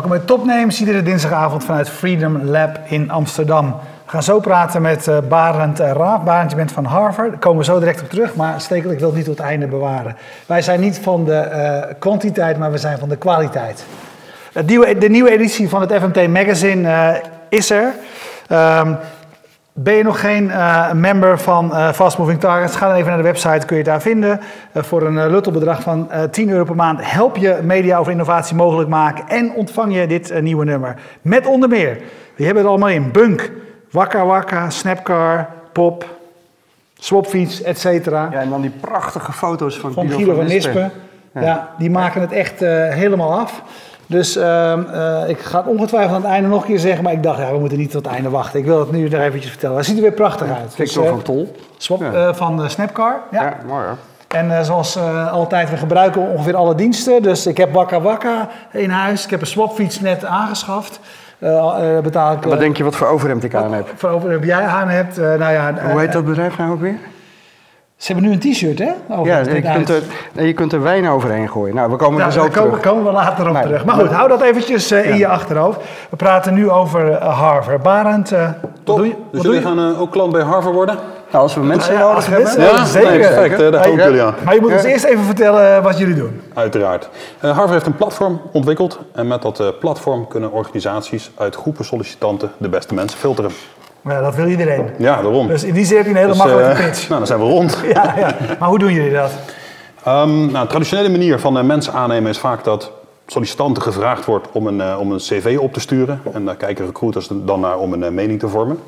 Welkom bij Topnames, iedere dinsdagavond vanuit Freedom Lab in Amsterdam. We gaan zo praten met uh, Barend Raaf. Barend, je bent van Harvard. Daar komen we zo direct op terug, maar Stekel, ik wil niet tot het einde bewaren. Wij zijn niet van de uh, kwantiteit, maar we zijn van de kwaliteit. Nieuwe, de nieuwe editie van het FMT Magazine is er. Um, ben je nog geen uh, member van uh, Fast Moving Targets? Ga dan even naar de website, kun je het daar vinden. Uh, voor een luttelbedrag van 10 euro per maand help je media over innovatie mogelijk maken. En ontvang je dit nieuwe nummer. Met onder meer, we hebben het allemaal in, Bunk, Wakka Wakka, Snapcar, Pop, Swapfiets, et cetera. Ja, en dan die prachtige foto's van, van Guido, van Nispen. Ja. ja. die maken het echt helemaal af. Dus uh, uh, ik ga het ongetwijfeld aan het einde nog een keer zeggen, maar ik dacht, ja, we moeten niet tot het einde wachten. Ik wil het nu nog eventjes vertellen. Hij ziet er weer prachtig uit. Kijk dus, van Tol. Swap, ja. van Snapcar. Ja, ja mooi hoor. En zoals altijd, we gebruiken ongeveer alle diensten. Dus ik heb Wakka Wakka in huis. Ik heb een swapfiets net aangeschaft. betaal ik, wat denk je wat voor overhemd ik aan heb? Voor overhemd jij aan hebt? nou ja, Hoe heet dat bedrijf nou ook weer? Ze hebben nu een t-shirt, hè? ja, je kunt, er, je kunt er wijn overheen gooien. Nou, we komen nou, er zo daar terug. Komen, komen we later op terug. Maar goed, hou dat eventjes uh, in je achterhoofd. We praten nu over uh, Harvard. Barend, uh, Top. Doe je, dus jullie gaan ook klant bij Harvard worden? Nou, als we mensen ja, nodig hebben. ja, zeker. Nee, perfect, daar hoop jullie aan. Maar je moet ons eerst even vertellen wat jullie doen. Uiteraard. Harvard heeft een platform ontwikkeld. En met dat platform kunnen organisaties uit groepen sollicitanten de beste mensen filteren. Ja, dat wil iedereen. Ja, daarom. Dus in die zin heb je een hele dus, makkelijke uh, pitch. Nou, dan zijn we rond. ja, ja. Maar hoe doen jullie dat? Um, nou, de traditionele manier van uh, mensen aannemen is vaak dat sollicitanten gevraagd wordt om een, uh, om een cv op te sturen. En daar kijken recruiters dan naar om een mening te vormen.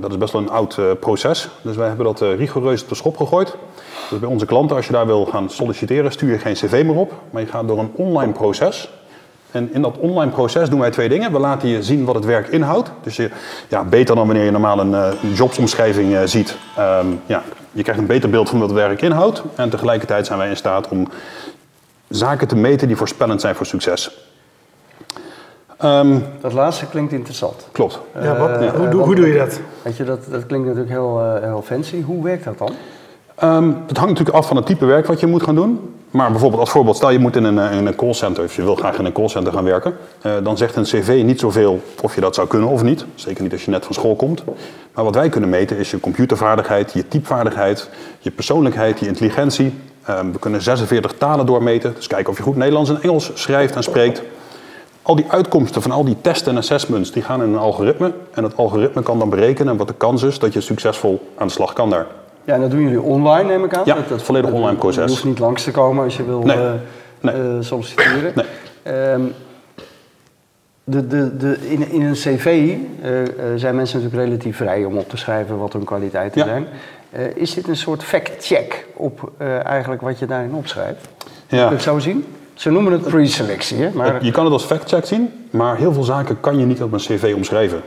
dat is best wel een oud proces. Dus wij hebben dat rigoureus op de schop gegooid. Dus bij onze klanten, als je daar wil gaan solliciteren, stuur je geen cv meer op. Maar je gaat door een online proces. En in dat online proces doen wij twee dingen. We laten je zien wat het werk inhoudt. Dus je, ja, beter dan wanneer je normaal een, uh, jobsomschrijving uh, ziet. Um, ja, je krijgt een beter beeld van wat het werk inhoudt. En tegelijkertijd zijn wij in staat om zaken te meten die voorspellend zijn voor succes. Um, dat laatste klinkt interessant. Klopt. Ja, wat, uh, hoe, hoe, doe je dat? Weet je, dat, dat klinkt natuurlijk heel, heel fancy. Hoe werkt dat dan? Um, het hangt natuurlijk af van het type werk wat je moet gaan doen. Maar bijvoorbeeld als voorbeeld, stel je moet in een, eh, een callcenter, of je wil graag in een callcenter gaan werken, uh, dan zegt een cv niet zoveel of je dat zou kunnen of niet. Zeker niet als je net van school komt. Maar wat wij kunnen meten is je computervaardigheid, je typvaardigheid, je persoonlijkheid, je intelligentie. Uh, we kunnen 46 talen doormeten, dus kijken of je goed Nederlands en Engels schrijft en spreekt. Al die uitkomsten van al die testen en assessments, die gaan in een algoritme. En het algoritme kan dan berekenen wat de kans is dat je succesvol aan de slag kan daar. Ja, en dat doen jullie online, neem ik aan? Ja, dat, dat volledig online proces. Je hoeft niet langs te komen als je wil nee. Uh, nee. Uh, solliciteren. Nee. Um, de, de, de, in, in een cv uh, zijn mensen natuurlijk relatief vrij om op te schrijven wat hun kwaliteiten ja. zijn. is dit een soort fact-check op eigenlijk wat je daarin opschrijft? Ja. Kun je het zo zien? Ze noemen het pre-selectie, hè? Maar... Je kan het als fact-check zien, maar heel veel zaken kan je niet op een cv omschrijven.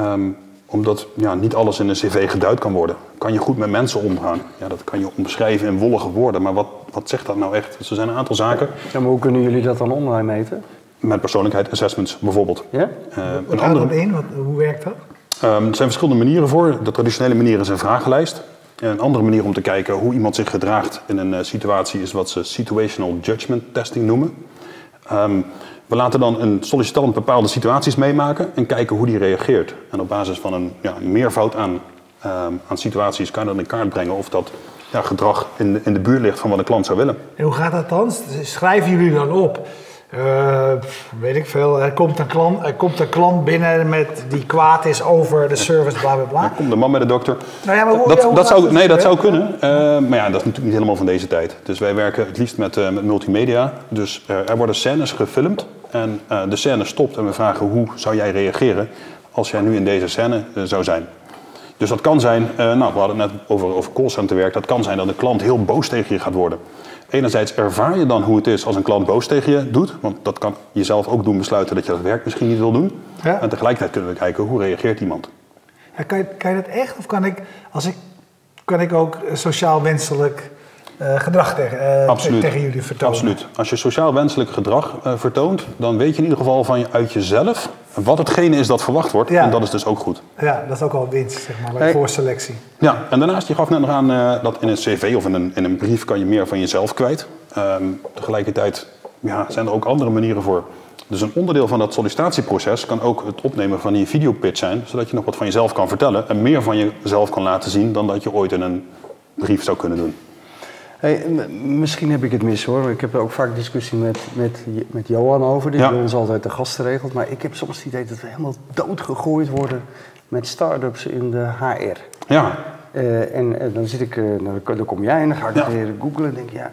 Um, omdat ja, niet alles in een cv geduid kan worden. Kan je goed met mensen omgaan? Ja, dat kan je omschrijven in wollige woorden. Maar wat, wat zegt dat nou echt? Dus er zijn een aantal zaken. Ja, maar hoe kunnen jullie dat dan online meten? Met persoonlijkheid assessments bijvoorbeeld. Ja? Uh, dat in? Wat, hoe werkt dat? Um, er zijn verschillende manieren voor. De traditionele manier is een vragenlijst. En een andere manier om te kijken hoe iemand zich gedraagt in een uh, situatie is wat ze situational judgment testing noemen. Um, we laten dan een sollicitant bepaalde situaties meemaken en kijken hoe die reageert. En op basis van een ja, meervoud aan, uh, aan situaties kan je dan in kaart brengen of dat ja, gedrag in de, in de buurt ligt van wat de klant zou willen. En hoe gaat dat dan? Schrijven jullie dan op? Uh, weet ik veel, er komt, een klant, er komt een klant binnen met, die kwaad is over de service, bla bla bla. Er komt de man met de dokter. Nou ja, maar hoe, dat, ja, dat zou, dat nee, dat zou kunnen. Uh, maar ja, dat is natuurlijk niet helemaal van deze tijd. Dus wij werken het liefst met, uh, met multimedia. Dus er worden scènes gefilmd en de scène stopt en we vragen hoe zou jij reageren als jij nu in deze scène zou zijn. Dus dat kan zijn, nou we hadden het net over, over callcenterwerk, dat kan zijn dat de klant heel boos tegen je gaat worden. Enerzijds ervaar je dan hoe het is als een klant boos tegen je doet. Want dat kan jezelf ook doen besluiten dat je dat werk misschien niet wil doen. Ja. En tegelijkertijd kunnen we kijken hoe reageert iemand. Ja, kan, je, kan je dat echt? Of kan ik, als ik, kan ik ook sociaal wenselijk uh, gedrag tegen, uh, tegen jullie vertonen? Absoluut. Als je sociaal wenselijk gedrag uh, vertoont, dan weet je in ieder geval van je, uit jezelf wat hetgene is dat verwacht wordt. Ja. En dat is dus ook goed. Ja, dat is ook al winst, zeg maar, hey. voor selectie. Ja, en daarnaast, je gaf net nog aan dat in een cv of in een, in een brief kan je meer van jezelf kwijt. Um, tegelijkertijd ja, zijn er ook andere manieren voor. Dus een onderdeel van dat sollicitatieproces kan ook het opnemen van die videopitch zijn, zodat je nog wat van jezelf kan vertellen en meer van jezelf kan laten zien dan dat je ooit in een brief zou kunnen doen. Hey, misschien heb ik het mis hoor. Ik heb er ook vaak discussie met, met, met Johan over, die Ja. bij ons altijd de gasten regelt. Maar ik heb soms het idee dat we helemaal doodgegooid worden met start-ups in de HR. Ja, Eh, en, en dan zit ik, nou, dan, kom jij en dan ga ik Ja. het weer googlen en denk ik, ja,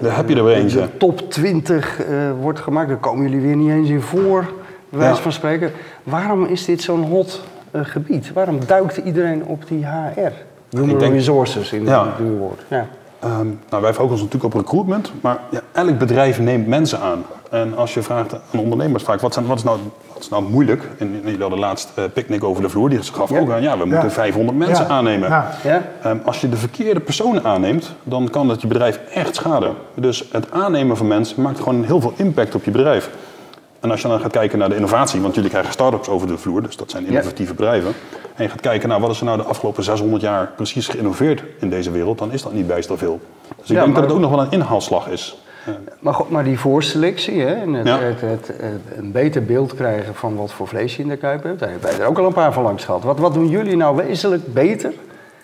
daar heb je er weer de eentje. top 20 eh, wordt gemaakt. Daar komen jullie weer niet eens in voor, bij wijze Ja. van spreken. Waarom is dit zo'n hot gebied? Waarom duikt iedereen op die HR? Human denk- resources in Ja. het duurwoord. Ja. Ehm, nou, wij focussen ons natuurlijk op recruitment, maar ja, elk bedrijf neemt mensen aan. En als je vraagt aan ondernemers vaak, wat, zijn, wat, is, nou, wat is nou moeilijk? En jullie hadden laatst eh picknick over de vloer, die gaf Ja. ook aan, ja, we moeten 500 mensen Ja. aannemen. Ja. Ja? Ehm, als je de verkeerde personen aanneemt, dan kan dat je bedrijf echt schaden. Dus het aannemen van mensen maakt gewoon heel veel impact op je bedrijf. En als je dan gaat kijken naar de innovatie, want jullie krijgen start-ups over de vloer, dus dat zijn innovatieve bedrijven. En je gaat kijken naar wat is er nou de afgelopen 600 jaar precies geïnnoveerd in deze wereld, dan is dat niet bijster veel. Dus ik Ja, denk dat het ook nog wel een inhaalslag is. Maar, goed, maar die voorselectie hè, en het, Ja. het, een beter beeld krijgen van wat voor vlees je in de kuip hebt, daar hebben wij er ook al een paar van langs gehad. Wat, wat doen jullie nou wezenlijk beter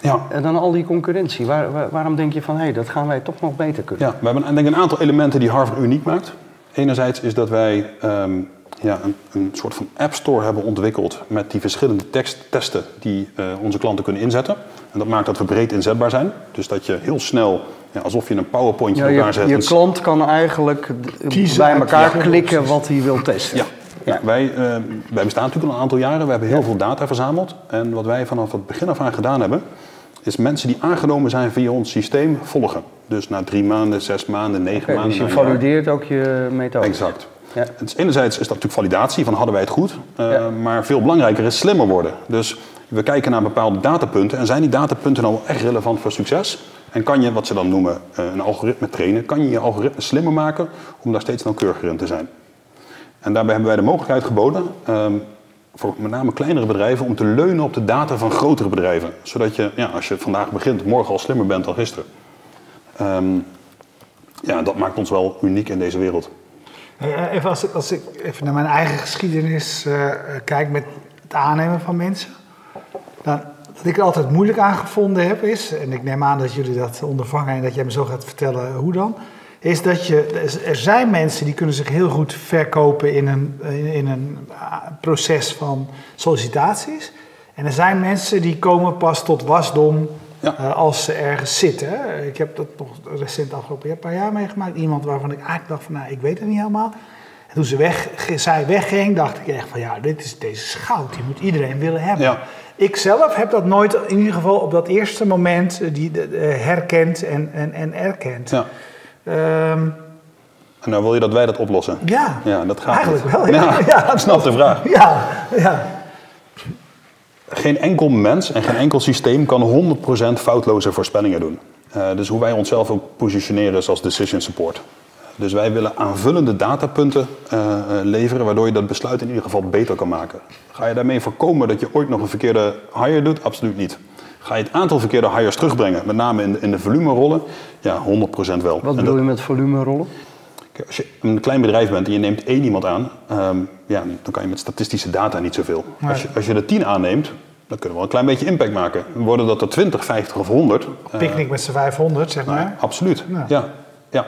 Ja. eh, dan al die concurrentie? Waar, waar- waarom denk je van, hé, dat gaan wij toch nog beter kunnen? Ja, we hebben denk ik een aantal elementen die Harvard uniek maakt. Enerzijds is dat wij ehm, ja, een, een soort van app store hebben ontwikkeld met die verschillende teksttesten die eh, onze klanten kunnen inzetten. En dat maakt dat we breed inzetbaar zijn. Dus dat je heel snel, ja, alsof je een powerpointje Ja, in elkaar je, zet. je klant kan eigenlijk Kiezen bij elkaar ja, klikken wat hij wil testen. Ja. Ja, wij, eh, wij bestaan natuurlijk al een aantal jaren. We hebben heel veel data verzameld. En wat wij vanaf het begin af aan gedaan hebben, is mensen die aangenomen zijn via ons systeem volgen. Dus na drie maanden, zes maanden, negen Oké, maanden. dus je jaar. valideert ook je methode. Exact. Ja. Enerzijds is dat natuurlijk validatie van hadden wij het goed, eh, Ja. maar veel belangrijker is slimmer worden. Dus we kijken naar bepaalde datapunten en zijn die datapunten nou echt relevant voor succes? En kan je, wat ze dan noemen, eh, een algoritme trainen, kan je je algoritme slimmer maken om daar steeds nauwkeuriger in te zijn? En daarbij hebben wij de mogelijkheid geboden, ehm, voor met name kleinere bedrijven, om te leunen op de data van grotere bedrijven. Zodat je, ja, als je vandaag begint, morgen al slimmer bent dan gisteren. Ehm, ja, dat maakt ons wel uniek in deze wereld. Eh, Even als ik, als ik even naar mijn eigen geschiedenis eh, eh, kijk met het aannemen van mensen. Dan, wat ik er altijd moeilijk aan gevonden heb is, en ik neem aan dat jullie dat ondervangen en dat jij me zo gaat vertellen hoe dan, is dat je, er zijn mensen die kunnen zich heel goed verkopen in een, in, een ah, proces van sollicitaties. En er zijn mensen die komen pas tot wasdom Ja. eh, als ze ergens zitten. Ik heb dat nog recent afgelopen jaar- paar jaar meegemaakt. Iemand waarvan ik eigenlijk dacht van, nou, ik weet het niet helemaal. En toen ze weg, zij wegging, dacht ik echt van, ja, dit is, deze is goud. Die moet iedereen willen hebben. Ja. Ik zelf heb dat nooit, in ieder geval op dat eerste moment, eh, die, eh, herkend en, en, en erkend. Ja. Ehm, En nou wil je dat wij dat oplossen? ja, Ja, dat gaat eigenlijk niet. wel. Ja, Ja, ik snap de vraag. Ja, ja. Geen enkel mens en geen enkel systeem kan 100% foutloze voorspellingen doen. Eh, dus hoe wij onszelf ook positioneren is als decision support. Dus wij willen aanvullende datapunten eh, eh, leveren, waardoor je dat besluit in ieder geval beter kan maken. Ga je daarmee voorkomen dat je ooit nog een verkeerde hire doet? Absoluut niet. Ga je het aantal verkeerde hires terugbrengen, met name in de, in de volumerollen? Ja, 100% wel. Wat bedoel dat- je met volumerollen? Als je een klein bedrijf bent en je neemt één iemand aan, ehm, ja, dan kan je met statistische data niet zoveel. Nee. Als, je, als je er tien aanneemt, dan kunnen we wel een klein beetje impact maken. Worden dat er 20, 50 of 100? eh, Picknick met z'n 500, zeg nou, maar. absoluut. Ja. Ja. Ja.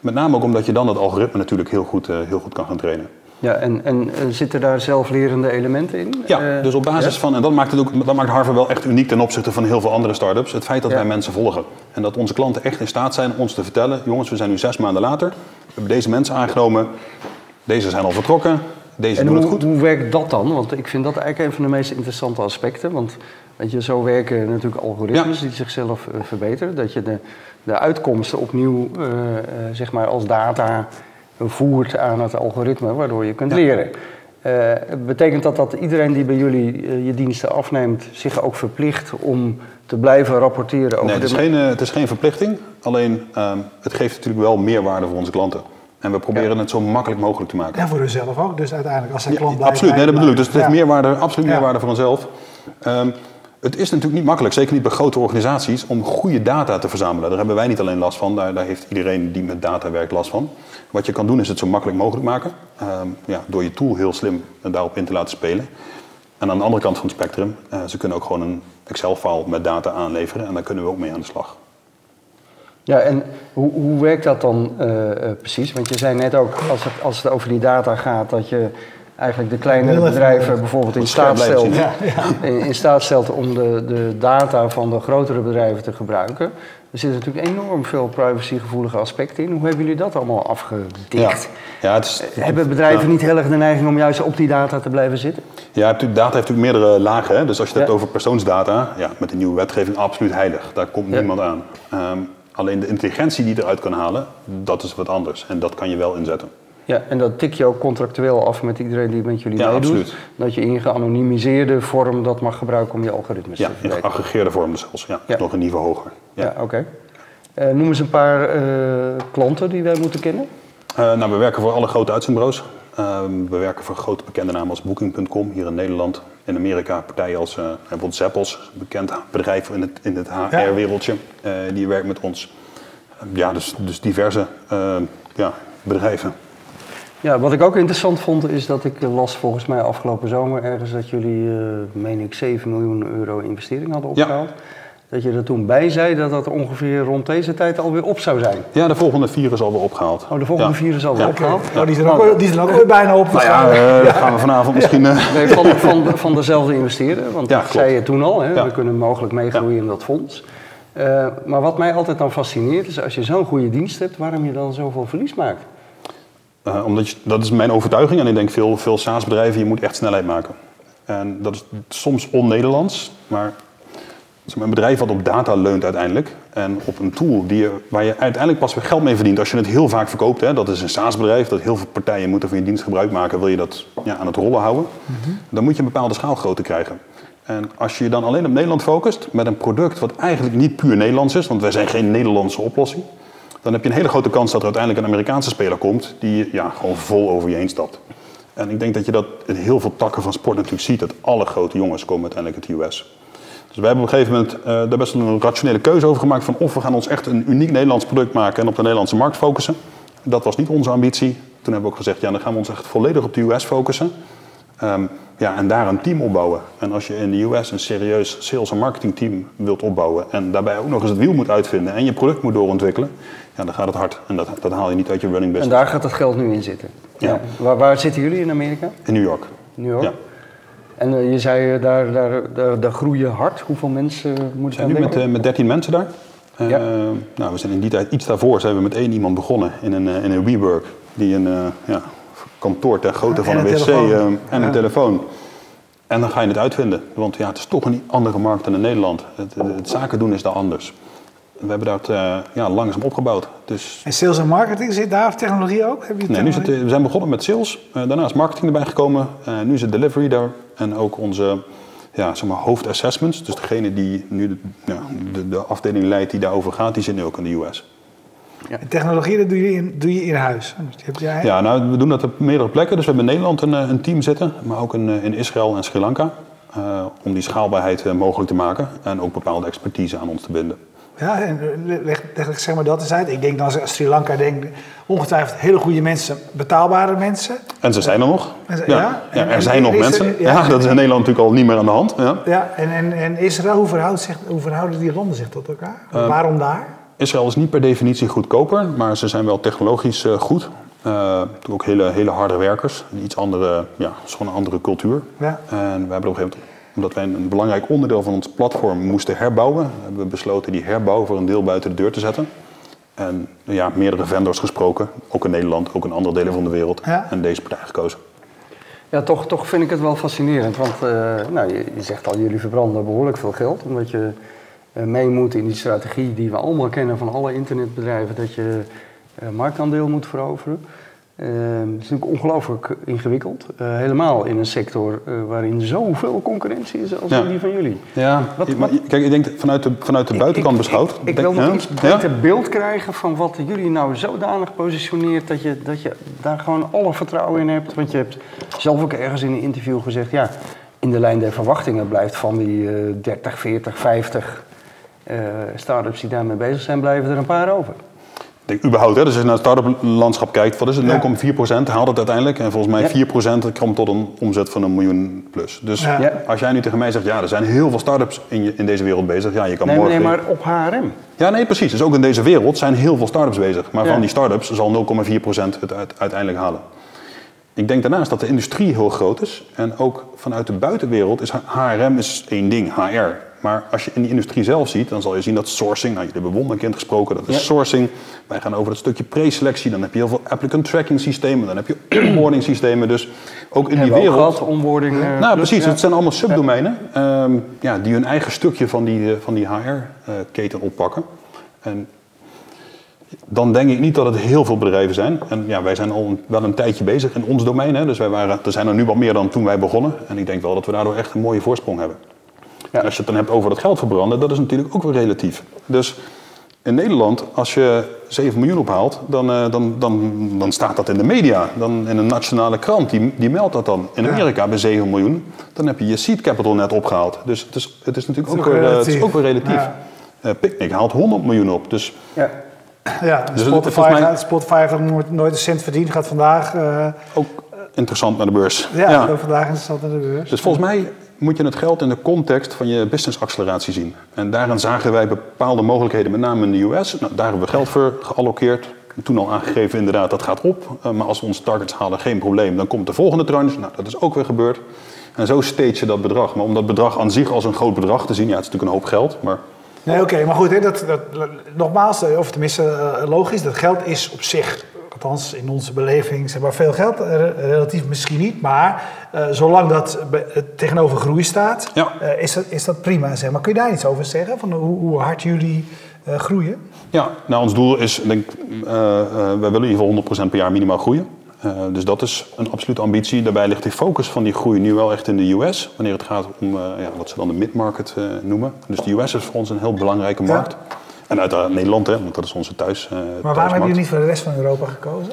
Met name ook omdat je dan het algoritme natuurlijk heel goed, eh, heel goed kan gaan trainen. Ja, en, en eh, zitten daar zelflerende elementen in? Ja, Eh, dus op basis ja? van, en dat maakt, het ook, dat maakt Harvard wel echt uniek ten opzichte van heel veel andere start-ups, het feit dat Ja. wij mensen volgen. En dat onze klanten echt in staat zijn ons te vertellen, jongens, we zijn nu zes maanden later, we hebben deze mensen aangenomen, deze zijn al vertrokken, deze En doen hoe, het goed. hoe werkt dat dan? Want ik vind dat eigenlijk een van de meest interessante aspecten. Want weet je, zo werken natuurlijk algoritmes die zichzelf eh, verbeteren. Dat je de, de uitkomsten opnieuw zeg maar als data voert aan het algoritme, waardoor je kunt leren. Eh, betekent dat dat iedereen die bij jullie eh, je diensten afneemt zich ook verplicht om te blijven rapporteren over Nee, het is, de... geen, eh, het is geen verplichting, alleen ehm, het geeft natuurlijk wel meerwaarde voor onze klanten. En we proberen het zo makkelijk mogelijk te maken. En voor hunzelf ook. Dus uiteindelijk, als zij Ja, klant blijft absoluut, nee, dat bedoel ik. Dus het heeft Ja. meerwaarde, absoluut Ja. meerwaarde voor onszelf. Ehm, Het is natuurlijk niet makkelijk, zeker niet bij grote organisaties, om goede data te verzamelen. Daar hebben wij niet alleen last van, daar, daar heeft iedereen die met data werkt last van. Wat je kan doen is het zo makkelijk mogelijk maken, ehm, ja, door je tool heel slim daarop in te laten spelen. En aan de andere kant van het spectrum, uh, ze kunnen ook gewoon een Excel-file met data aanleveren en daar kunnen we ook mee aan de slag. Ja, en hoe, hoe werkt dat dan uh, precies? Want je zei net ook, als het, als het over die data gaat, dat je eigenlijk de kleine bedrijven bijvoorbeeld in staat, stelt, ja, ja. In, in, staat stelt om de, de data van de grotere bedrijven te gebruiken. Er zitten natuurlijk enorm veel privacygevoelige aspecten in. Hoe hebben jullie dat allemaal afgedikt? Ja. Ja, het is, hebben bedrijven niet heel erg de neiging om juist op die data te blijven zitten? Ja, data heeft natuurlijk meerdere lagen. Hè? Dus als je het hebt over persoonsdata, ja, met de nieuwe wetgeving absoluut heilig. Daar komt niemand aan. Um, alleen de intelligentie die je eruit kan halen, dat is wat anders. En dat kan je wel inzetten. Ja, en dat tik je ook contractueel af met iedereen die met jullie ja, meedoet. Absoluut. Dat je in geanonimiseerde vorm dat mag gebruiken om je algoritmes ja, te verbeteren. Ja, geaggregeerde vorm zelfs. Ja, ja. nog een niveau hoger. Ja, oké. Okay. Uh, noem eens een paar uh, klanten die wij moeten kennen. Uh, nou, we werken voor alle grote uitzendbureaus. we werken voor grote bekende namen als Booking.com hier in Nederland. In Amerika partijen als bijvoorbeeld Zappos, een bekend bedrijf in het, in het HR-wereldje. die werkt met ons. ja, dus, dus diverse ja, bedrijven. Ja, wat ik ook interessant vond is dat ik las volgens mij afgelopen zomer ergens dat jullie, uh, meen ik, 7 miljoen euro investering hadden opgehaald. Ja. Dat je er toen bij zei dat dat ongeveer rond deze tijd alweer op zou zijn. Ja, de volgende vier is alweer opgehaald. Oh, de volgende ja. vier is alweer ja. opgehaald? Okay. Oh, die zijn ook, die zijn ook weer bijna op. Nou ja, uh, dat gaan we vanavond misschien... Uh... Nee, van, van, van dezelfde investeren, want dat zei je toen al. Hè? We kunnen mogelijk meegroeien in dat fonds. Uh, maar wat mij altijd dan fascineert is, als je zo'n goede dienst hebt, waarom je dan zoveel verlies maakt. Uh, omdat je, dat is mijn overtuiging en ik denk veel, veel SaaS-bedrijven, je moet echt snelheid maken. En dat is soms on-Nederlands, maar een bedrijf wat op data leunt uiteindelijk en op een tool die je, waar je uiteindelijk pas weer geld mee verdient als je het heel vaak verkoopt. Hè, dat is een SaaS-bedrijf, dat heel veel partijen moeten van je dienst gebruik maken, wil je dat ja, aan het rollen houden. Mm-hmm. Dan moet je een bepaalde schaalgrootte krijgen. En als je je dan alleen op Nederland focust met een product wat eigenlijk niet puur Nederlands is, want wij zijn geen Nederlandse oplossing, dan heb je een hele grote kans dat er uiteindelijk een Amerikaanse speler komt die ja, gewoon vol over je heen stapt. En ik denk dat je dat in heel veel takken van sport natuurlijk ziet, dat alle grote jongens komen uiteindelijk uit de US. Dus wij hebben op een gegeven moment uh, daar best een rationele keuze over gemaakt van of we gaan ons echt een uniek Nederlands product maken en op de Nederlandse markt focussen. Dat was niet onze ambitie. Toen hebben we ook gezegd, ja, dan gaan we ons echt volledig op de US focussen. Um, ja, en daar een team opbouwen. En als je in de US een serieus sales- en marketingteam wilt opbouwen en daarbij ook nog eens het wiel moet uitvinden en je product moet doorontwikkelen, ja, dan gaat het hard. En dat, dat haal je niet uit je running business. En daar gaat het geld nu in zitten. Ja. Waar, waar, zitten jullie in Amerika? In New York. New York? Ja. En uh, je zei uh, daar, daar, daar, daar groeien hard. Hoeveel mensen uh, moeten We zijn nu met, met 13 mensen daar. Ja. nou, we zijn in die tijd, iets daarvoor, zijn we met één iemand begonnen in een, in een WeWork. Die een ja, kantoor ter grootte van een, een wc en een telefoon. En dan ga je het uitvinden. Want ja, het is toch een andere markt dan in Nederland. Het, het zaken doen is daar anders. We hebben dat uh, ja, langzaam opgebouwd. Dus... En sales en marketing, zit daar technologie ook? Heb je nee, nu zit, we zijn begonnen met sales. Uh, daarna is marketing erbij gekomen. Uh, nu zit delivery daar. En ook onze ja, zeg maar, hoofdassessments. Dus degene die nu de, ja, de, de, afdeling leidt die daarover gaat, die zit nu ook in de US. Ja. technologie, dat doe je in, doe je in huis? Heb jij... Ja, nou, we doen dat op meerdere plekken. Dus we hebben in Nederland een, een team zitten. Maar ook in, in Israël en Sri Lanka. om die schaalbaarheid mogelijk te maken. En ook bepaalde expertise aan ons te binden. Ja, en leg, leg zeg maar dat eens uit. Ik denk dan als Sri Lanka denk ongetwijfeld hele goede mensen, betaalbare mensen. En ze zijn er nog. ja, ja. ja er zijn nog mensen. ja. dat is in Nederland natuurlijk al niet meer aan de hand. Ja, ja en, en, en Israël, hoe, verhoudt zich, hoe verhouden die landen zich tot elkaar? Uh, Waarom daar? Israël is niet per definitie goedkoper, maar ze zijn wel technologisch uh, goed. Uh, ook hele, hele harde werkers. Een iets andere, ja, gewoon een andere cultuur. Ja. En we hebben op een gegeven moment omdat wij een belangrijk onderdeel van ons platform moesten herbouwen, hebben we besloten die herbouw voor een deel buiten de deur te zetten. En ja, meerdere vendors gesproken, ook in Nederland, ook in andere delen van de wereld. En deze partij gekozen. Ja, toch, toch vind ik het wel fascinerend. Want uh, nou, je, je, zegt al, jullie verbranden behoorlijk veel geld. Omdat je mee moet in die strategie die we allemaal kennen van alle internetbedrijven. Dat je uh, marktaandeel moet veroveren. Uh, het is natuurlijk ongelooflijk ingewikkeld. Uh, helemaal in een sector uh, waarin zoveel concurrentie is als ja. die van jullie. Ja, wat, wat, kijk, ik denk vanuit de, vanuit de buitenkant ik, beschouwd. Ik, ik, ik wil nog iets beter beeld krijgen van wat jullie nou zodanig positioneert dat je, dat je daar gewoon alle vertrouwen in hebt. Want je hebt zelf ook ergens in een interview gezegd, ja, in de lijn der verwachtingen blijft van die eh 30, 40, 50 eh start-ups die daarmee bezig zijn, blijven er een paar over. Ik denk überhaupt, hè, dus als je naar het start-up landschap kijkt, wat is het? Ja. 0,4% haalt het uiteindelijk. En volgens mij Ja. 4% komt tot een omzet van een miljoen plus. Dus Ja. Als jij nu tegen mij zegt, ja, er zijn heel veel start-ups in, je, in deze wereld bezig. Ja, je kan Nee, morgen... nee, maar op HRM. Ja, nee, precies. Dus ook in deze wereld zijn heel veel start-ups bezig. Maar Ja. van die start-ups zal 0,4% het uit- uiteindelijk halen. Ik denk daarnaast dat de industrie heel groot is. En ook vanuit de buitenwereld is HRM is één ding, HR. Maar als je in die industrie zelf ziet, dan zal je zien dat sourcing, nou, jullie hebben Wonderkind gesproken, dat is Ja. sourcing. Wij gaan over het stukje preselectie, dan heb je heel veel applicant tracking systemen, dan heb je onboarding systemen. Dus ook in die Hebben we ook wereld. gehad, onboarding. eh, Nou, plus, precies. ja. Het zijn allemaal subdomeinen ehm, ja, die hun eigen stukje van die, eh, van die HR-keten oppakken. En dan denk ik niet dat het heel veel bedrijven zijn. En ja, wij zijn al een- wel een tijdje bezig in ons domein. Hè. Dus wij waren, er zijn er nu wat meer dan toen wij begonnen. En ik denk wel dat we daardoor echt een mooie voorsprong hebben. Ja. Als je het dan hebt over dat geld verbranden, dat is natuurlijk ook weer relatief. Dus in Nederland, als je 7 miljoen ophaalt, dan, eh, dan, dan, dan staat dat in de media. Dan in een nationale krant, die, die meldt dat dan. In Ja. Amerika bij 7 miljoen, dan heb je je seed capital net opgehaald. Dus het is, het is natuurlijk Het ook, is ook weer, eh, het is relatief. ook weer relatief. Ja. Eh, Picnic haalt 100 miljoen op. Dus Ja. Ja, Dus het- Spotify, mij- gaat, Spotify heeft nooit, nooit een cent verdiend. Gaat vandaag, eh, ook interessant naar de beurs. ja, ook vandaag is het in de beurs. Dus volgens mij moet je het geld in de context van je business acceleratie zien. En daarin zagen wij bepaalde mogelijkheden, met name in de US. Nou, daar hebben we geld voor gealloceerd. Toen al aangegeven inderdaad, dat gaat op. Eh, maar als we onze targets halen, geen probleem. Dan komt de volgende tranche. Nou, dat is ook weer gebeurd. En zo stage je dat bedrag. Maar om dat bedrag aan zich als een groot bedrag te zien, ja, het is natuurlijk een hoop geld. Maar Nee, oké, maar goed, hè, dat, dat, nogmaals, eh, of tenminste eh, logisch, dat geld is op zich, althans in onze beleving, zeg maar veel geld, eh, relatief misschien niet, maar eh, zolang dat tegenover groei staat, Ja. eh, is, dat, is dat prima. Zeg maar kun je daar iets over zeggen, van hoe, hoe hard jullie groeien? Ja, nou ons doel is, denk, wij willen in ieder geval 100% per jaar minimaal groeien. Dus dat is een absolute ambitie. Daarbij ligt die focus van die groei nu wel echt in de US. Wanneer het gaat om ja, wat ze dan de mid-market noemen. Dus de US is voor ons een heel belangrijke Ja. En uiteraard Nederland, hè, want dat is onze thuis. eh, Maar waarom hebben jullie niet voor de rest van Europa gekozen?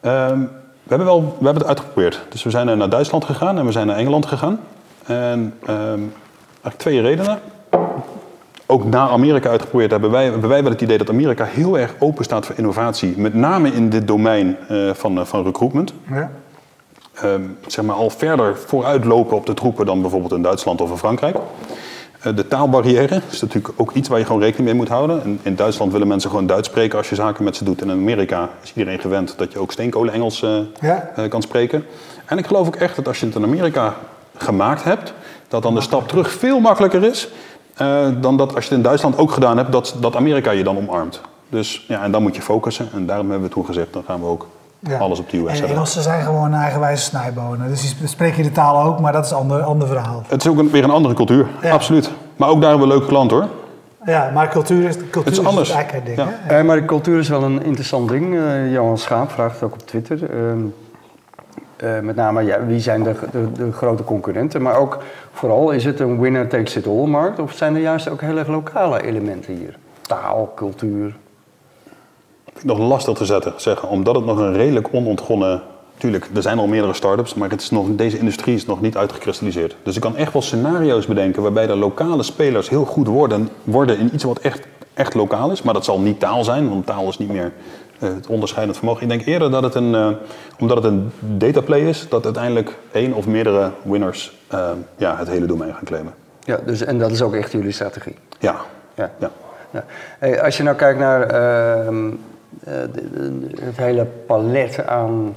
Ehm, we hebben, wel, we hebben het uitgeprobeerd. Dus we zijn eh, naar Duitsland gegaan en we zijn naar Engeland gegaan. En ehm, eigenlijk twee redenen. Ook naar Amerika uitgeprobeerd hebben wij, hebben wij wel het idee dat Amerika heel erg open staat voor innovatie. Met name in dit domein eh, van, eh, van recruitment. Ja. Ehm, zeg maar al verder vooruitlopen op de troepen dan bijvoorbeeld in Duitsland of in Frankrijk. Eh, de taalbarrière is natuurlijk ook iets waar je gewoon rekening mee moet houden. In, in Duitsland willen mensen gewoon Duits spreken als je zaken met ze doet. En in Amerika is iedereen gewend dat je ook steenkolen Engels eh, Ja. eh, kan spreken. En ik geloof ook echt dat als je het in Amerika gemaakt hebt, dat dan de stap terug veel makkelijker is dan dat als je het in Duitsland ook gedaan hebt, dat, dat Amerika je dan omarmt. Dus ja, en dan moet je focussen. En daarom hebben we toen gezegd, dan gaan we ook Ja. alles op de US En. Engelsen zijn gewoon eigenwijze snijbonen. Dus die spreken de taal ook, maar dat is een ander, ander verhaal. Het is ook een, weer een andere cultuur, Ja. absoluut. Maar ook daar hebben we leuke klanten hoor. Ja, maar cultuur is, cultuur Het is is anders. eigenlijk het ding. Ja. hè? Eh, maar de cultuur is wel een interessant ding. Eh, Johan Schaap vraagt het ook op Twitter. Ehm, eh, met name, ja, wie zijn de, de, de grote concurrenten? Maar ook vooral, is het een winner takes it all markt? Of zijn er juist ook heel erg lokale elementen hier? Taal, cultuur. Vind ik nog lastig te zetten, zeggen, omdat het nog een redelijk onontgonnen... Tuurlijk, er zijn al meerdere start-ups, maar het is nog, deze industrie is nog niet uitgekristalliseerd. Dus ik kan echt wel scenario's bedenken waarbij de lokale spelers heel goed worden, worden in iets wat echt, echt lokaal is. Maar dat zal niet taal zijn, want taal is niet meer eh, het onderscheidend vermogen. Ik denk eerder dat het een, eh, omdat het een dataplay is, dat uiteindelijk één of meerdere winners eh, ja, het hele domein gaan claimen. Ja, dus, en dat is ook echt jullie strategie. Ja, Ja. ja. Ja. Hey, als je nou kijkt naar ehm, eh, de- de- het hele palet aan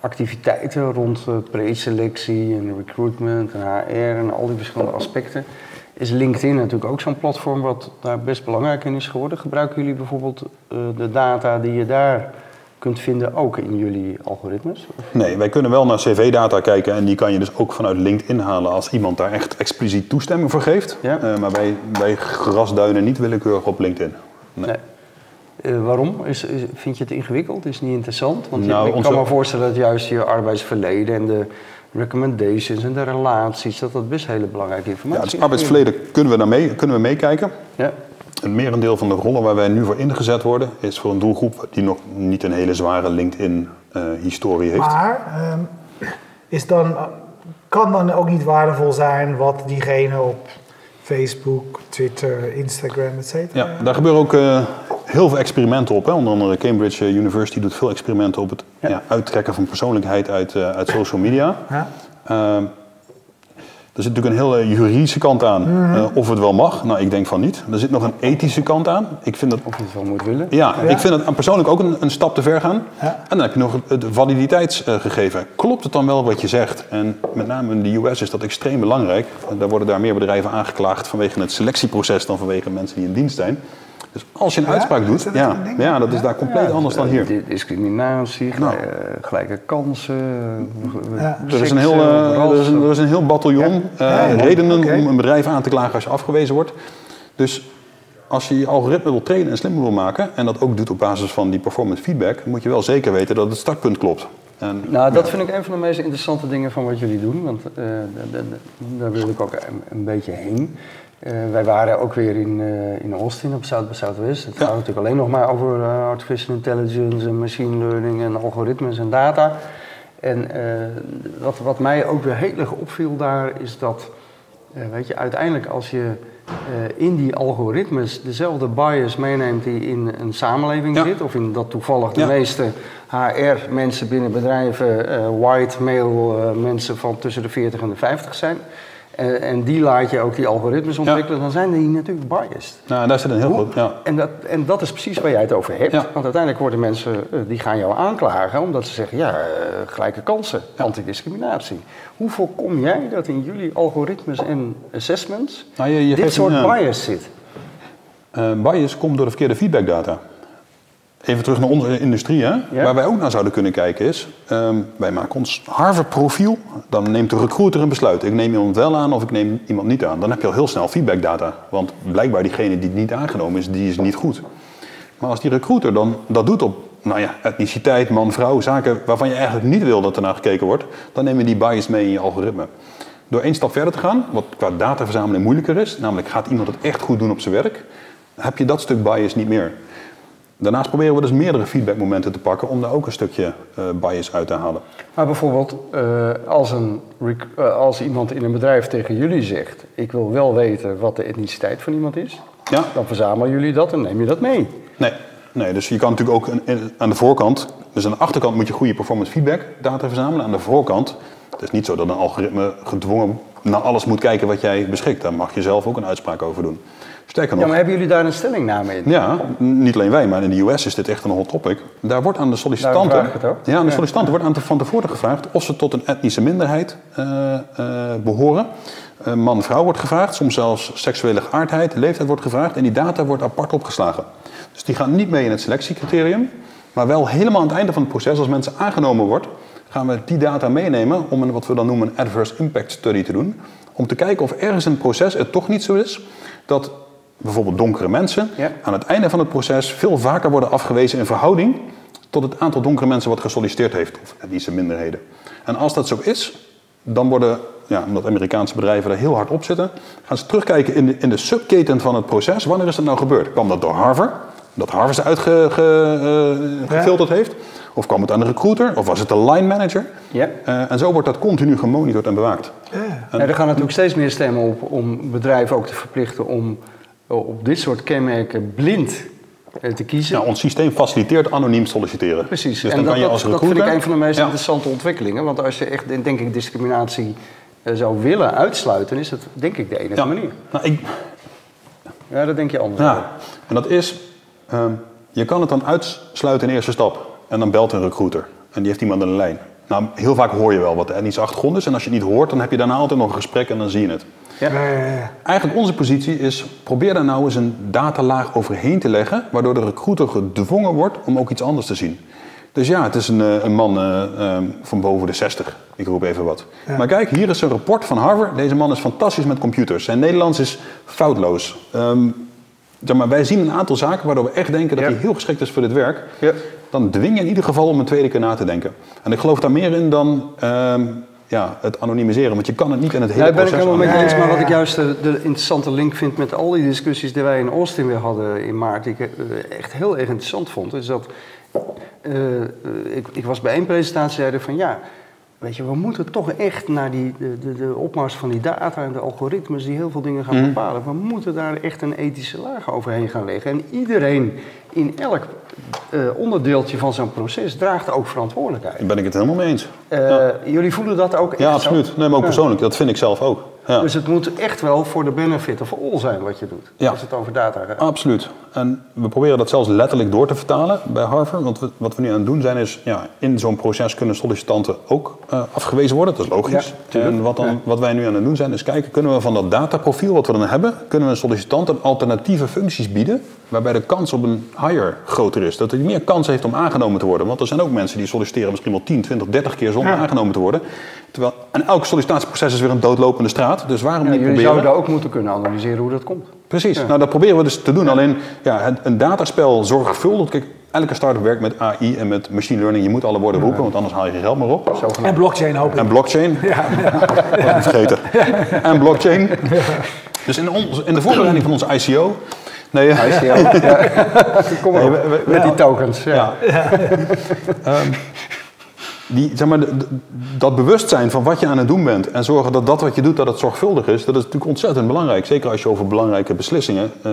activiteiten rond eh, preselectie en recruitment en HR en al die verschillende aspecten, is LinkedIn natuurlijk ook zo'n platform wat daar best belangrijk in is geworden. Gebruiken jullie bijvoorbeeld eh, de data die je daar kunt vinden ook in jullie algoritmes? Nee, wij kunnen wel naar cv-data kijken en die kan je dus ook vanuit LinkedIn halen als iemand daar echt expliciet toestemming voor geeft. Ja. Eh, maar wij, wij grasduinen niet willekeurig op LinkedIn. Nee. Nee. Eh, waarom? Is, is- vind je het ingewikkeld? Is het niet interessant? Want Nou, ik onze- kan me voorstellen dat juist je arbeidsverleden en de recommendations en de relaties, dat dat best hele belangrijke Ja, informatie is. arbeidsverleden kunnen we, naar mee, kunnen we meekijken. Ja, Een merendeel van de rollen waar wij nu voor ingezet worden, is voor een doelgroep die nog niet een hele zware LinkedIn-historie heeft. Maar ehm, is dan, eh, kan dan ook niet waardevol zijn wat diegene op Facebook, Twitter, Instagram, et cetera? Ja, daar gebeuren ook eh, heel veel experimenten op. Hè. Onder andere Cambridge University doet veel experimenten op het ja. uittrekken van persoonlijkheid uit, uh, uit social media. Ja. Uh, er zit natuurlijk een hele juridische kant aan. Uh, of het wel mag. Nou, ik denk van niet. Er zit nog een ethische kant aan. Ik vind dat, of je het wel moet willen. Ja, ja. ik vind het persoonlijk ook een, een stap te ver gaan. Ja. En dan heb je nog het validiteitsgegeven. Klopt het dan wel wat je zegt? En met name in de US is dat extreem belangrijk. Daar worden daar meer bedrijven aangeklaagd vanwege het selectieproces dan vanwege mensen die in dienst zijn. Dus als je een Ja? uitspraak doet, dat ja, ja, dat is daar compleet anders dan hier. Di- Discriminatie, Nou. eh, gelijke kansen. Ja. Er is een heel, eh, er is een, er is een heel bataljon eh, Ja, ja. redenen om een bedrijf aan te klagen als je afgewezen wordt. Dus als je je algoritme wil trainen en slimmer wil maken, en dat ook doet op basis van die performance feedback, moet je wel zeker weten dat het startpunt klopt. En, Nou, dat vind ik een van de meest interessante dingen van wat jullie doen. Want eh, daar wil ik ook een, een beetje heen. Eh, wij waren ook weer in, eh, in Austin op South by Southwest. Het Ja. gaat natuurlijk alleen nog maar over artificial intelligence en machine learning en algoritmes en data. En wat, wat mij ook weer heel erg opviel daar is dat, weet je, uiteindelijk als je in die algoritmes dezelfde bias meeneemt die in een samenleving Ja. zit, of in dat toevallig de Ja. meeste HR-mensen binnen bedrijven eh, white male eh, mensen van tussen de 40 en de 50 zijn. En, en die laat je ook die algoritmes ontwikkelen, dan zijn die natuurlijk biased. nou, daar zit een heel Hoe- groot. Ja. En, dat, en dat is precies waar jij het over hebt. Ja. Want uiteindelijk worden mensen, eh, die gaan jou aanklagen omdat ze zeggen, ja, eh, gelijke kansen, antidiscriminatie. Hoe voorkom jij dat in jullie algoritmes en assessments Nou, je, je dit soort een, eh, bias zit? eh, bias komt door de verkeerde feedbackdata. Even terug naar onze industrie, hè? Ja. waar wij ook naar zouden kunnen kijken is, ehm, wij maken ons Harvard-profiel, dan neemt de recruiter een besluit. Ik neem iemand wel aan of ik neem iemand niet aan. Dan heb je al heel snel feedbackdata, want blijkbaar diegene die niet aangenomen is, die is niet goed. Maar als die recruiter dan dat doet op nou ja, etniciteit, man, vrouw, zaken waarvan je eigenlijk niet wil dat er naar gekeken wordt, dan neem je die bias mee in je algoritme. Door één stap verder te gaan, wat qua dataverzameling moeilijker is, namelijk gaat iemand het echt goed doen op zijn werk, heb je dat stuk bias niet meer. Daarnaast proberen we dus meerdere feedbackmomenten te pakken om daar ook een stukje eh, bias uit te halen. Maar bijvoorbeeld, eh, als, een, eh, als iemand in een bedrijf tegen jullie zegt: Ik wil wel weten wat de etniciteit van iemand is, Ja, dan verzamelen jullie dat en neem je dat mee. nee. nee dus je kan natuurlijk ook een- aan de voorkant, dus aan de achterkant moet je goede performance feedback data verzamelen. Aan de voorkant, het is niet zo dat een algoritme gedwongen naar alles moet kijken wat jij beschikt. Daar mag je zelf ook een uitspraak over doen. Sterker Ja, nog, maar hebben jullie daar een stellingname in? Ja, n- niet alleen wij, maar in de US is dit echt een hot topic. Daar wordt aan de sollicitanten, ja, aan de Ja. sollicitanten wordt aan te- van tevoren gevraagd of ze tot een etnische minderheid eh, eh, behoren. Eh, Man-vrouw wordt gevraagd, soms zelfs seksuele geaardheid, leeftijd wordt gevraagd en die data wordt apart opgeslagen. Dus die gaan niet mee in het selectiecriterium, maar wel helemaal aan het einde van het proces, als mensen aangenomen wordt, gaan we die data meenemen om een, wat we dan noemen een adverse impact study te doen. Om te kijken of ergens in het proces het toch niet zo is dat bijvoorbeeld donkere mensen Ja. aan het einde van het proces veel vaker worden afgewezen in verhouding tot het aantal donkere mensen wat gesolliciteerd heeft, of etnische minderheden. En als dat zo is, dan worden, ja, omdat Amerikaanse bedrijven er heel hard op zitten, gaan ze terugkijken in de, in de subketen van het proces. Wanneer is dat nou gebeurd? Kwam dat door Harvard? Dat Harvard ze uitgefilterd heeft? Of kwam het aan de recruiter? Of was het de line manager? Ja. Eh, en zo wordt dat continu gemonitord en bewaakt. Ja. Ja, er gaan natuurlijk steeds meer stemmen op om bedrijven ook te verplichten om eh, op dit soort kenmerken blind eh, te kiezen. Nou, ons systeem faciliteert anoniem solliciteren. Precies, Dus en dan dat, kan je dat, als dat recruiter... vind ik een van de meest Ja. interessante ontwikkelingen. Want als je echt, denk ik, discriminatie eh, zou willen uitsluiten, is dat denk ik de enige Ja. manier. Nou, ik, Ja, dat denk je anders. Ja, en dat is, ehm, je kan het dan uitsluiten in eerste stap. En dan belt een recruiter. En die heeft iemand aan de lijn. Nou, heel vaak hoor je wel wat de etnische achtergrond is. En als je het niet hoort, dan heb je daarna altijd nog een gesprek en dan zie je het. Ja. Ja, ja, ja. Eigenlijk onze positie is, probeer daar nou eens een datalaag overheen te leggen... waardoor de recruiter gedwongen wordt om ook iets anders te zien. Dus ja, het is een, eh, een man eh, ehm, van boven de 60. Ik roep even wat. Maar kijk, hier is een rapport van Harvard. Deze man is fantastisch met computers. Zijn Nederlands is foutloos. Ehm, zeg maar, wij zien een aantal zaken waardoor we echt denken dat Ja. hij heel geschikt is voor dit werk. Ja. Dan dwing je in ieder geval om een tweede keer na te denken. En ik geloof daar meer in dan ehm, ja, het anonimiseren. Want je kan het niet in het hele Ja, daar ben ik proces helemaal met je eens. Maar wat ik juist de, de interessante link vind met al die discussies die wij in Austin weer hadden in maart, die ik eh, echt heel erg interessant vond, is dat eh, eh, ik, ik was bij één presentatie zeiden van ja, weet je, we moeten toch echt naar die, de, de, de opmars van die data en de algoritmes die heel veel dingen gaan Mhm. bepalen. We moeten daar echt een ethische laag overheen gaan leggen. En iedereen in elk eh, onderdeeltje van zo'n proces draagt ook verantwoordelijkheid. Daar ben ik het helemaal mee eens. Eh, Jullie voelen dat ook echt Ja, zo? absoluut. Nee, maar ook persoonlijk. Dat vind ik zelf ook. Ja. Dus het moet echt wel voor de benefit of all zijn wat je doet. Ja. Als het over data gaat. Absoluut. En we proberen dat zelfs letterlijk door te vertalen bij Harvard. Want we- wat we nu aan het doen zijn is, ja, in zo'n proces kunnen sollicitanten ook eh, afgewezen worden. Dat is logisch. Ja, en wat, dan, wat wij nu aan het doen zijn is kijken, kunnen we van dat dataprofiel wat we dan hebben, kunnen we een sollicitant een alternatieve functies bieden, waarbij de kans op een hire groter is. Dat hij meer kans heeft om aangenomen te worden. Want er zijn ook mensen die solliciteren misschien wel 10, 20, 30 keer zonder aangenomen te worden. Terwijl, en elk sollicitatieproces is weer een doodlopende straat. Dus waarom Ja, niet jullie proberen? zouden ook moeten kunnen analyseren hoe dat komt. Precies, nou dat proberen we dus te doen. Alleen ja, het- een dataspel zorgvuldig. Kijk, elke start-up werkt met AI en met machine learning. Je moet alle woorden roepen, want anders haal je geen geld meer op. En blockchain hoop ik. En blockchain. Ja. Wat niet vergeten. En blockchain. Dus in, ons, in de voorbereiding van onze ICO. Nee, eh, ICO, ja. Kom maar Nee, op, we- we- met die tokens. Ja. ja. Ehm, die, zeg maar, dat bewustzijn van wat je aan het doen bent en zorgen dat dat wat je doet, dat het zorgvuldig is, dat is natuurlijk ontzettend belangrijk. Zeker als je over belangrijke beslissingen, eh,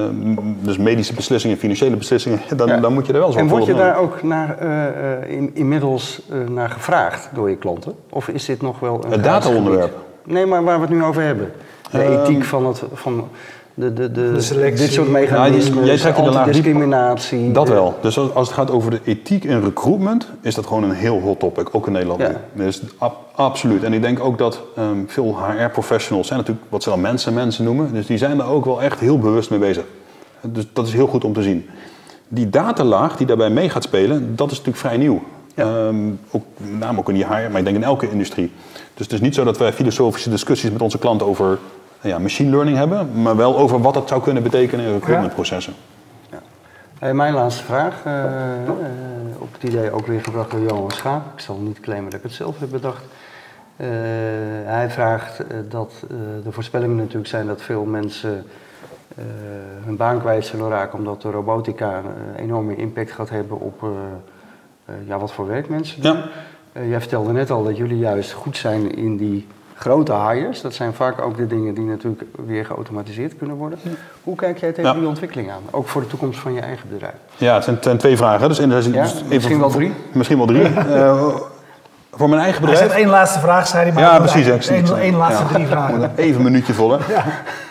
dus medische beslissingen, financiële beslissingen, dan, Ja. dan moet je er wel En zorgvuldig word je daar ook naar, eh, eh, in, inmiddels naar gevraagd door je klanten? Of is dit nog wel een Het dataonderwerp? Nee, maar waar we het nu over hebben. De Ehm, ethiek van, het, van de, de, de, De selectie. dit soort Ja, mechanismen, jij laag diep- antidiscriminatie. Dat wel. Dus als als het gaat over de ethiek in recruitment, is dat gewoon een heel hot topic, ook in Nederland. Ja. nu. Dus ab- absoluut. En ik denk ook dat ehm, veel HR-professionals zijn natuurlijk wat ze dan mensen mensen noemen. Dus die zijn daar ook wel echt heel bewust mee bezig. Dus dat is heel goed om te zien. Die datalaag die daarbij mee gaat spelen, dat is natuurlijk vrij nieuw. Ja. Ehm, ook, met name ook in die HR, maar ik denk in elke industrie. Dus het is niet zo dat wij filosofische discussies met onze klanten over ja, machine learning hebben, maar wel over wat dat zou kunnen betekenen in recruitmentprocessen. Hey, mijn laatste vraag, eh, eh, op het idee ook weer gebracht door Johan Schaap. Ik zal niet claimen dat ik het zelf heb bedacht. Eh, hij vraagt dat de voorspellingen natuurlijk zijn dat veel mensen hun baan kwijt zullen raken omdat de robotica een enorme impact gaat hebben op ja, wat voor werk mensen doen. Ja. Jij vertelde net al dat jullie juist goed zijn in die grote hires. Dat zijn vaak ook de dingen die natuurlijk weer geautomatiseerd kunnen worden. Hoe kijk jij tegen die ontwikkeling aan? Ook voor de toekomst van je eigen bedrijf. Ja, het zijn, het zijn twee vragen. Dus in, dus Ja, dus misschien wel drie. Misschien wel drie. Eh, voor mijn eigen Hij bedrijf. zegt één laatste vraag, zei hij. Maar Ja, hij precies. één laatste Ja. drie vragen. Even een minuutje vol, hè?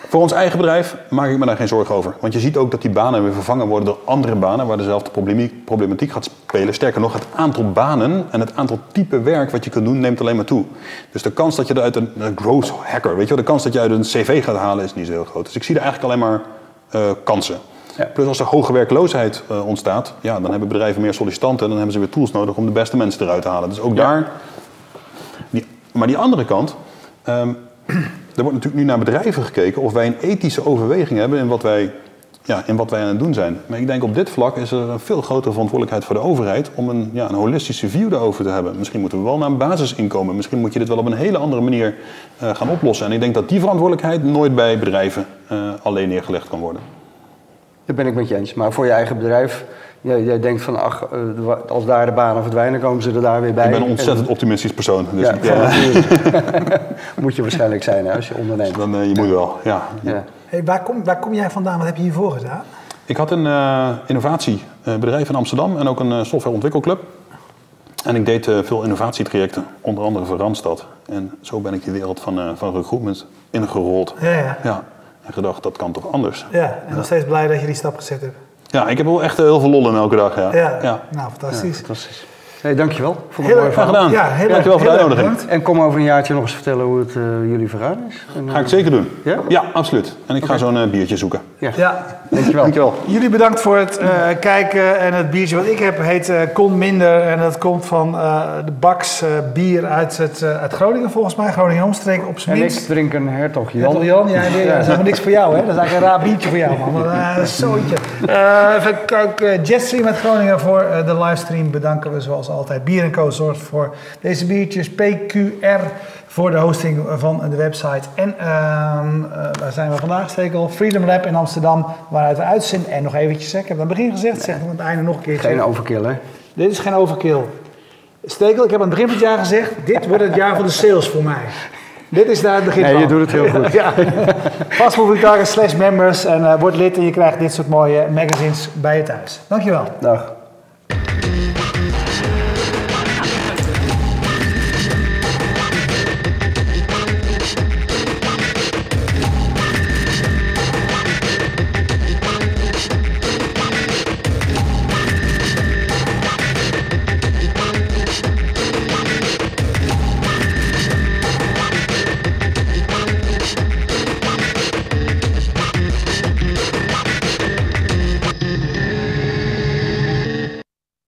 Voor ons eigen bedrijf maak ik me daar geen zorgen over. Want je ziet ook dat die banen weer vervangen worden door andere banen waar dezelfde problematiek, problematiek gaat spelen. Sterker nog, het aantal banen en het aantal type werk wat je kunt doen neemt alleen maar toe. Dus de kans dat je uit een, een growth hacker, weet je wel, de kans dat je uit een cv gaat halen is niet zo heel groot. Dus ik zie er eigenlijk alleen maar eh, kansen. Ja. Plus als er hoge werkloosheid eh, ontstaat, ja, dan hebben bedrijven meer sollicitanten en dan hebben ze weer tools nodig om de beste mensen eruit te halen. Dus ook daar die, maar die andere kant, ehm, er wordt natuurlijk nu naar bedrijven gekeken of wij een ethische overweging hebben in wat, wij, ja, in wat wij aan het doen zijn. Maar ik denk op dit vlak is er een veel grotere verantwoordelijkheid voor de overheid om een, ja, een holistische view daarover te hebben. Misschien moeten we wel naar een basisinkomen, misschien moet je dit wel op een hele andere manier eh, gaan oplossen. En ik denk dat die verantwoordelijkheid nooit bij bedrijven eh, alleen neergelegd kan worden. Dat ben ik met je eens. Maar voor je eigen bedrijf, jij, jij denkt van ach, eh, de als daar de banen verdwijnen, komen ze er daar weer bij. Ik ben een ontzettend optimistisch persoon. Dus Ja, eh, natuurlijk. Moet je waarschijnlijk zijn hè, als je onderneemt. dan, eh, je moet wel, ja. Ja. Hey, waar, kom, waar kom jij vandaan? Wat heb je hiervoor gedaan? Ik had een eh, innovatiebedrijf in Amsterdam en ook een eh, softwareontwikkelclub. En ik deed eh, veel innovatietrajecten, onder andere voor Randstad. En zo ben ik die wereld van, eh, van recruitment ingerold. Ja, ja. Ja, en gedacht, dat kan toch anders? ja. En nog steeds blij dat je die stap gezet hebt. Ja, ik heb wel echt heel veel lol in elke dag, ja. Ja, ja. nou fantastisch. Fantastisch. Hey, dankjewel. Vond het Heel mooi erg Graag verhaal. gedaan. Ja, heel erg- Dankjewel voor de uitnodiging. En kom over een jaartje nog eens vertellen hoe het eh, jullie vergaan is. En, eh, Ga ik zeker doen. Ja? absoluut. En ik ga zo'n eh, biertje zoeken. Ja. Ja. Dankjewel. Dankjewel. Jullie bedankt voor het eh, kijken. En het biertje wat ik heb heet eh Kon Minder. En dat komt van eh, de Baks eh, bier uit, het, eh, uit Groningen volgens mij. Groningen omstreek op zijn En ik minst. drink een hertog Jan, Jan. Jan, jij weer. Dat is helemaal niks voor jou, hè? Dat is eigenlijk een raar biertje voor jou, man. Uh, zooitje. Eh, even kijken. Jetstream uit Groningen voor eh, de livestream bedanken we zoals altijd. Bier Co zorgt voor deze biertjes. PQR voor de hosting van de website. En ehm, eh, waar zijn we vandaag, Stekel? Freedom Lab in Amsterdam, waaruit we uitzenden. En nog eventjes, hè, ik heb aan het begin gezegd, zeg het aan het einde nog een keer. Geen overkill, hè? Dit is geen overkill. Stekel, ik heb aan het begin van het jaar gezegd, dit wordt het jaar van de sales voor mij. Dit is daar het begin Nee, van. je doet het heel goed. ja. Fastmovingtarget slash members en eh, word lid en je krijgt dit soort mooie magazines bij je thuis. Dankjewel. Dag.